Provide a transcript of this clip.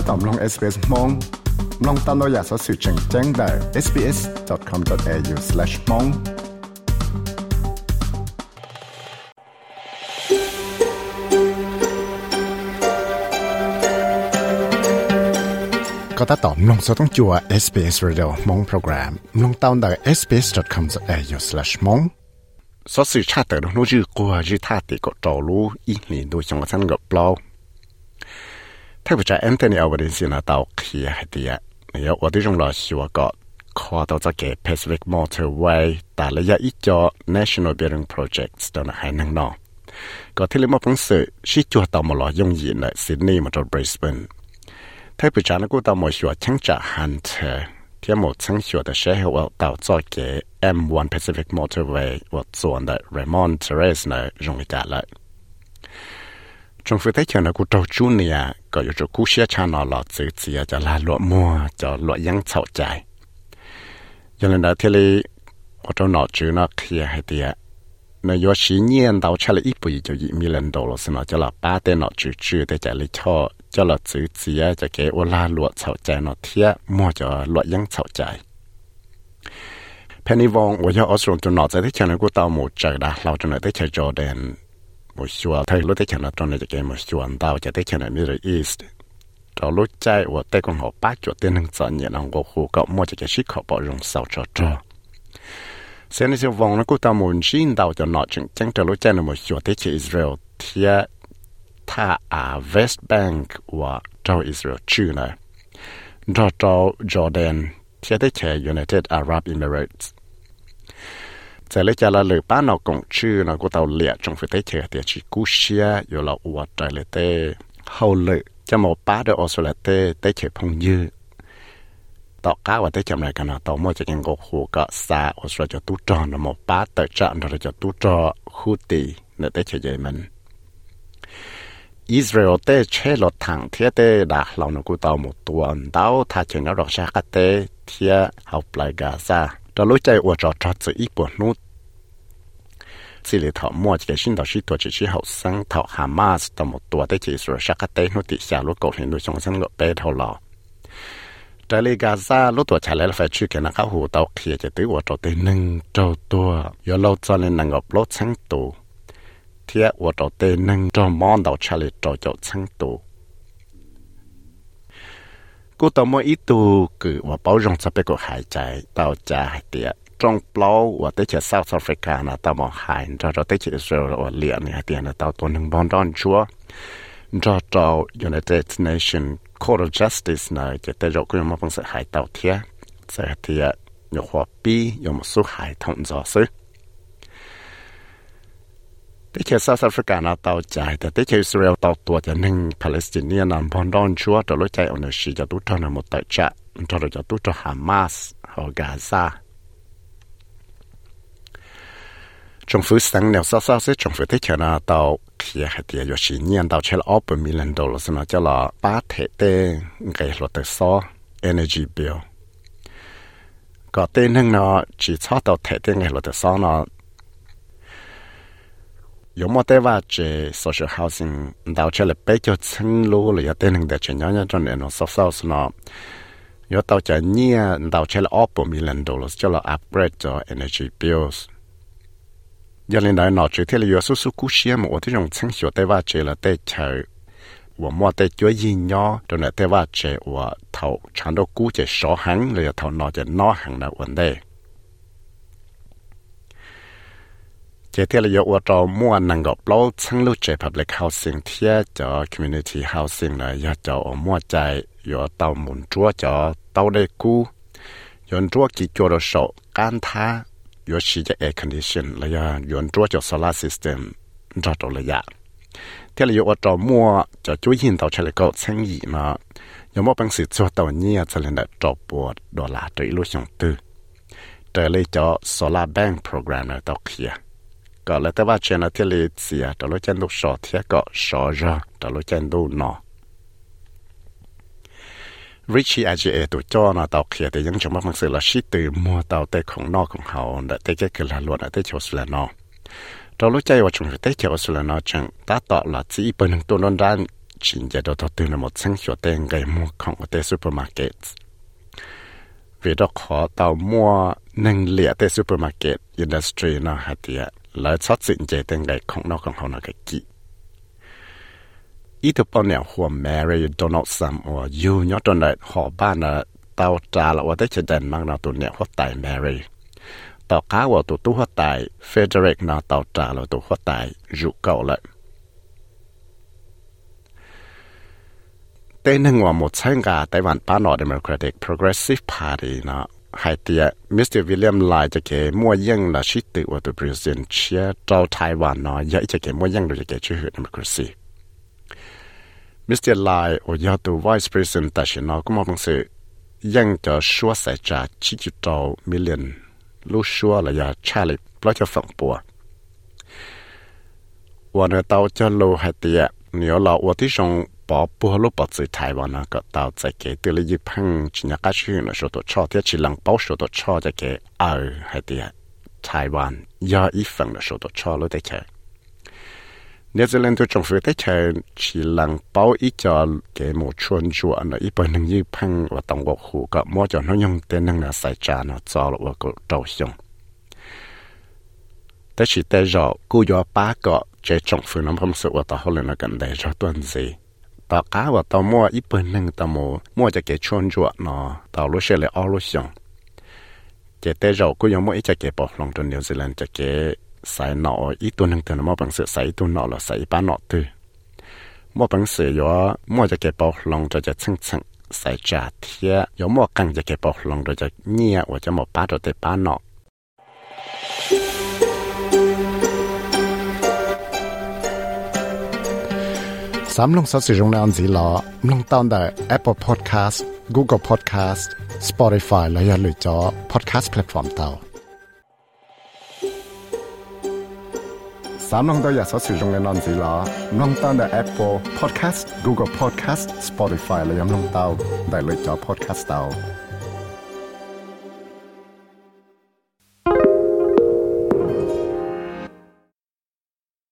ถ้าตอมลง SBS มองลองตามเราอยากสอสื่อแจ้งแจ้งได้ sbs.com.au/mong ก็ถ้าตอมลงสต้องจัว SBS Radio มองโปรแกรมลงตามได้ sbs.com.au/mong สอสื่อชาติแต่เราโน้จื้อกลัวจื้อท่าติก็จอรู้อีหลีดูจังหวะสั้นกับเปล่า 特别在 Anthony Overlinson 的道起下底啊，有我的种老师，我讲跨到这个 Pacific Motorway，但你若一坐 National Building Projects，当然还能弄。个天里么方式，是主要到某落用以呢 Sydney 么到 Brisbane。特别在那古到某时，我乘着行车，天某乘车的时候，我到坐个 M1 Pacific Motorway，我坐的 Raymond Terese 呢，容易到了。trong phương thế chờ nó cũng trâu chú nè có yếu chỗ cú xe cha nó lọ chữ chì cho là lụa mua cho lụa yăng chậu chạy cho nên đó thì lý ở trong nó chữ nó kia hay tiệt nó yếu xí nhiên đầu chả là ít bụi cho ít mi lần đầu rồi xin nó cho là ba tên nó chữ chữ để chạy lý cho cho là chữ chì cho cái ô la lụa chậu chạy nó thiệt mua cho lụa yăng chậu chạy Penny Wong, 我要 Australia 就脑子在前头给我倒模着的，老着呢在前头的。một số thấy lúc thế chẳng là trong này cái một số anh tao chỉ thấy chẳng là Middle cho lúc chạy và tây con họ bắt cho tiền hàng sản nhẹ lòng của khu cậu mua cái ship họ bỏ rồng sau cho cho sẽ nên siêu vòng nó cũng tao muốn cho nó chẳng chẳng cho lúc chạy là một số chỉ Israel thì ta West Bank và cho Israel chữ này cho cho Jordan thì thế chỉ United Arab Emirates จะเลยจะละหรือป้าหนอกงชื่อหนอกูเตาเหลี่ยจงฝืนเตเฉยเตียชีกูเชียอยู่เราอวดใจเลยเต้เฮาเลยจะหมอป้าเดอออสเลเต้เตเฉยพงยือต่อก้าวเตจำไรกันนะต่อมอจะยังกูหูก็ซาออสเลจะตุ้จอนหมอป้าเตจะนเราจะตุ้จอคู่ตีเนเตเฉยมันอิสราเอลเตเชลดทางเทียเตดาเราหนกูเตาหมดตัวเดาถ้าเชิงเราดอกชาคเตเทียเอาปลายกาซา đó lối chạy ở trò trò tự ít bộ nút chỉ để thọ mua cái xin đạo sĩ tổ chức chỉ hậu sang thọ Hamas tầm một tuổi tới chỉ sửa sắc tế nút tị xả lúc cổ hiện đối trong sân gọi bé thầu lò trái lì Gaza lúc tuổi trả lại là phải chịu cái năng khảo hồ tàu kia chỉ tới ở trò tế nâng trâu tua. Do lâu cho nên năng ngọc lốt sáng tù thì ở trò tế nâng trò mòn đầu trả lại trò chỗ sáng tù กูต่อมาอีตูคือว่าเป้าจงจะไปก็หายใจต่อใจเดียจงเปล่าว่าได้เจอ South Africa นะต่อมาหายจะเราได้เจอ Israel ว่าเลียเนี่ยเดียนะต่อตัวหนึ่งบอลดอนชัวจะเรา United Nations Court of Justice นะจะได้เราก็ยังมาเป็นสหายต่อเทียสหายเทียยกหัวปียกมาสู้หายทงจอซื้อ tế chế South Africa nó tàu chạy แต่ tế chế Israel tàu tua cho nên Palestinian nằm phong đón chúa cho lối chạy ở nơi xí cho tút cho một tại trạ cho rồi cho tút cho Hamas hoặc Gaza trong phía sáng nếu sao sao sẽ trong phía tế chế nó tàu kia hay tiền cho xí nhiên tàu chế là 8 million dollars nó cho là ba thể tế cái luật tự so energy bill có tên hơn nó chỉ cho tàu thể tế cái luật tự so nó 有么得话这 social housing 到这里比较层楼了，要得能得这样样种那种 social house 呢，要到这年到这里 up million dollars 就了 upgrade 咗 energy bills。要领导脑子天里有叔叔故事嘛，我这种层小得话这了得求。我莫得做营养，就那得话这我头长到估计少行了，头脑就脑行了问题。 เกี่ยวกับว่าเรมั่วนังกับเราชั้งลูกใจ public housing เทียจอ community housing เลยยาจอมั่วใจยอเตาหมุนจัวจอเตาได้กู้ยนจัวกิจวัตรสการท้ายอชีจะ air condition เลยยนจัวจอ solar system จอตัวเลยยะเที่ยวกับว่าเรมั่วจอจุยินเตาใช้เลยก็ชั้งยีมายมว่าบางสิจัวเตาเนี่ยจะเล่นะจบปวดดอลลาร์ตัวลูกชงตื้อแต่เลยจอ solar bank program เราเตาเขีย ở tàu kia có là tế ba chuyện là thiết lý gì à đó là chân lúc sọ thiết có sọ ra đó là chân lúc nọ. Richie AGA tụ cho nó tàu kia thì những trong mắt sự là sĩ từ mua tàu tê không nọ không hậu đã tê cái cái là luôn ở tê chỗ là nọ đó lúc chạy vào chúng tê chỗ là nọ chẳng, ta tọ là chỉ bên hàng tuần đơn chính giờ đó tôi là một sinh hoạt tên cái mua không ở tại supermarket. Vì đó khó tàu mua nâng lịa tại supermarket industry nó hạt tiệt 来操作这等个空脑空好那个机。ít bao nhiêu hoa Mary Donaldson ở yêu nhớ tuần này họ ba nè tao trả là ở tới chỉ đèn mang là tuần này hoa tài Mary tao cá và tụ tu hoa tài Frederick nè tao trả là tụ hoa tài dụ cậu lại tên hàng một sáng gà tại bản ba nọ Democratic Progressive Party nè hai tia Mr. William lại cho kể mua dân là sĩ tự của tụi Brazil chia trao Thái và nó dạy cho kể mua dân được cho kể chưa hữu democracy. Mr. Lai ở do tụi Vice President tại sự nói cũng mong sự dân cho số sẽ trả chỉ chịu trao million lúc số là do Charlie lo cho phận bùa. Và nơi tao cho lô hai tia nếu là ở tí rộng bỏ bùa lúc bỏ dưới Thái Văn cái tàu tại cái từ lý phăng chỉ nhà cá chuyện là số tổ cho thì chỉ lần bảo số tổ cho cho cái ở hay thì Thái Văn do ít phần là số tổ cho lúc đấy chơi New Zealand tôi trong phía đấy chơi chỉ lần bảo ít cho cái một chuồn chùa nó ít bên năng như phăng và tổng quốc khu cái mua cho nó dùng tên năng là sai trả nó cho là cái đầu xongแต่สิแต่จอกูยอป้าก็เจจงฝืนน้ำพมสุว่าต่อเขาเลยนะกันได้ จอตัวนี้ tao cá và tao mua ít bên nâng tao mua mua cho cái chuồn chuột nó tao lúc sẽ lại ở lúc xong cái tế rồi cũng giống mỗi ít cho cái bọc lòng trong New Zealand cho cái sai nọ ít tuần nâng từ nó mua bằng sự sai tuần nọ là sai bán nọ từ mua bằng sự yo mua cho cái bọc lòng cho cái chân chân sai trả thiệt yo mua căng cho cái bọc lòng cho cái nhẹ và cho một bát cho cái bán nọ สามลงสอสิรงนานสีหลอมลงตอนได้ Apple Podcast Google Podcast Spotify และอย่าลืมจอ Podcast Platform เตาสามลงตัวอยากสอสิรงนานสีหลอมลงตอนได้ Apple Podcast Google Podcast Spotify และย่าลงเตาได้เลยจอ Podcast เตา